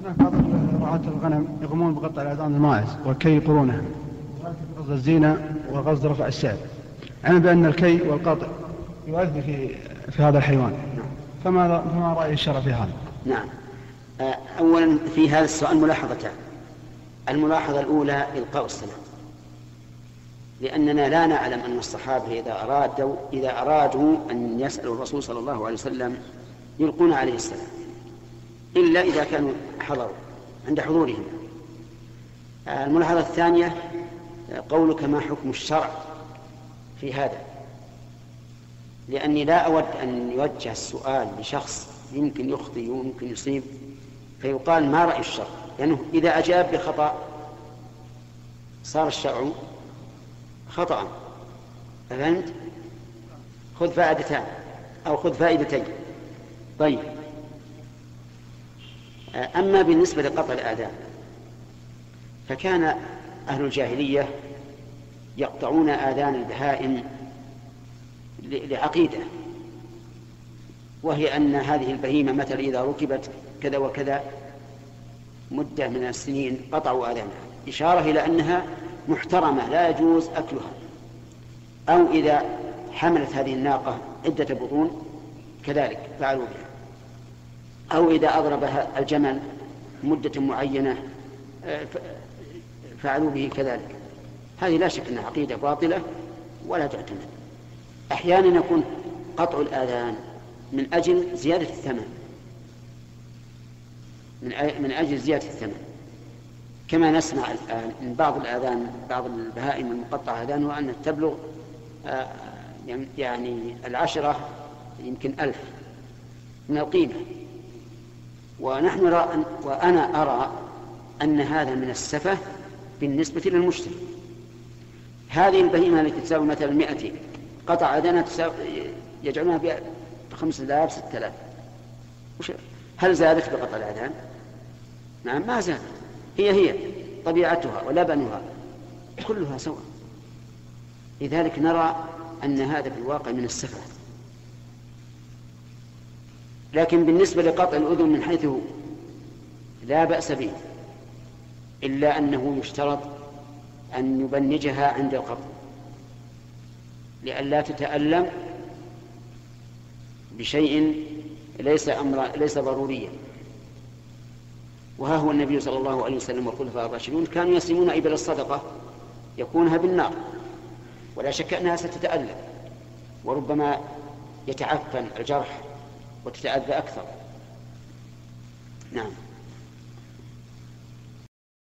هناك بعض رعاة الغنم يقومون بقطع الأذان الماعز وكي قرونها غزل الزينة وغزل رفع السعر. علم بأن الكي والقطع يؤذي في في هذا الحيوان. فما فما رأي الشرع في هذا؟ نعم. أولا في هذا السؤال ملاحظتان. الملاحظة الأولى إلقاء السلام لأننا لا نعلم أن الصحابة إذا أرادوا إذا أرادوا أن يسألوا الرسول صلى الله عليه وسلم يلقون عليه السلام. إلا إذا كانوا حضروا عند حضورهم. الملاحظة الثانية قولك ما حكم الشرع في هذا؟ لأني لا أود أن يوجه السؤال لشخص يمكن يخطئ ويمكن يصيب فيقال ما رأي الشرع؟ لأنه يعني إذا أجاب بخطأ صار الشرع خطأ. فهمت؟ خذ فائدتان أو خذ فائدتين. طيب. أما بالنسبة لقطع الآذان فكان أهل الجاهلية يقطعون آذان البهائم لعقيدة وهي أن هذه البهيمة مثلا إذا ركبت كذا وكذا مدة من السنين قطعوا آذانها إشارة إلى أنها محترمة لا يجوز أكلها أو إذا حملت هذه الناقة عدة بطون كذلك فعلوا بها. أو إذا أضربها الجمل مدة معينة آه، فعلوا به كذلك. هذه لا شك أنها عقيدة باطلة ولا تعتمد. أحيانا يكون قطع الآذان من أجل زيادة الثمن. من من أجل زيادة الثمن. كما نسمع الآن من بعض الآذان بعض البهائم المقطعة آذانها أن تبلغ آه، يعني العشرة يمكن ألف من القيمة. ونحن نرى وأنا أرى أن هذا من السفة بالنسبة للمشتري. هذه البهيمة التي تساوي مثلا 200 قطع تساوي يجعلونها آلاف ستة آلاف. هل زادت بقطع الأذان؟ نعم ما زادت. هي هي طبيعتها ولبنها كلها سواء. لذلك نرى أن هذا في الواقع من السفة. لكن بالنسبة لقطع الأذن من حيث لا بأس به إلا أنه يشترط أن يبنجها عند القطع لئلا تتألم بشيء ليس أمر ليس ضروريا. وها هو النبي صلى الله عليه وسلم والخلفاء الراشدون كانوا يسلمون إبل الصدقة يكونها بالنار ولا شك أنها ستتألم وربما يتعفن الجرح وتتأذى أكثر. نعم.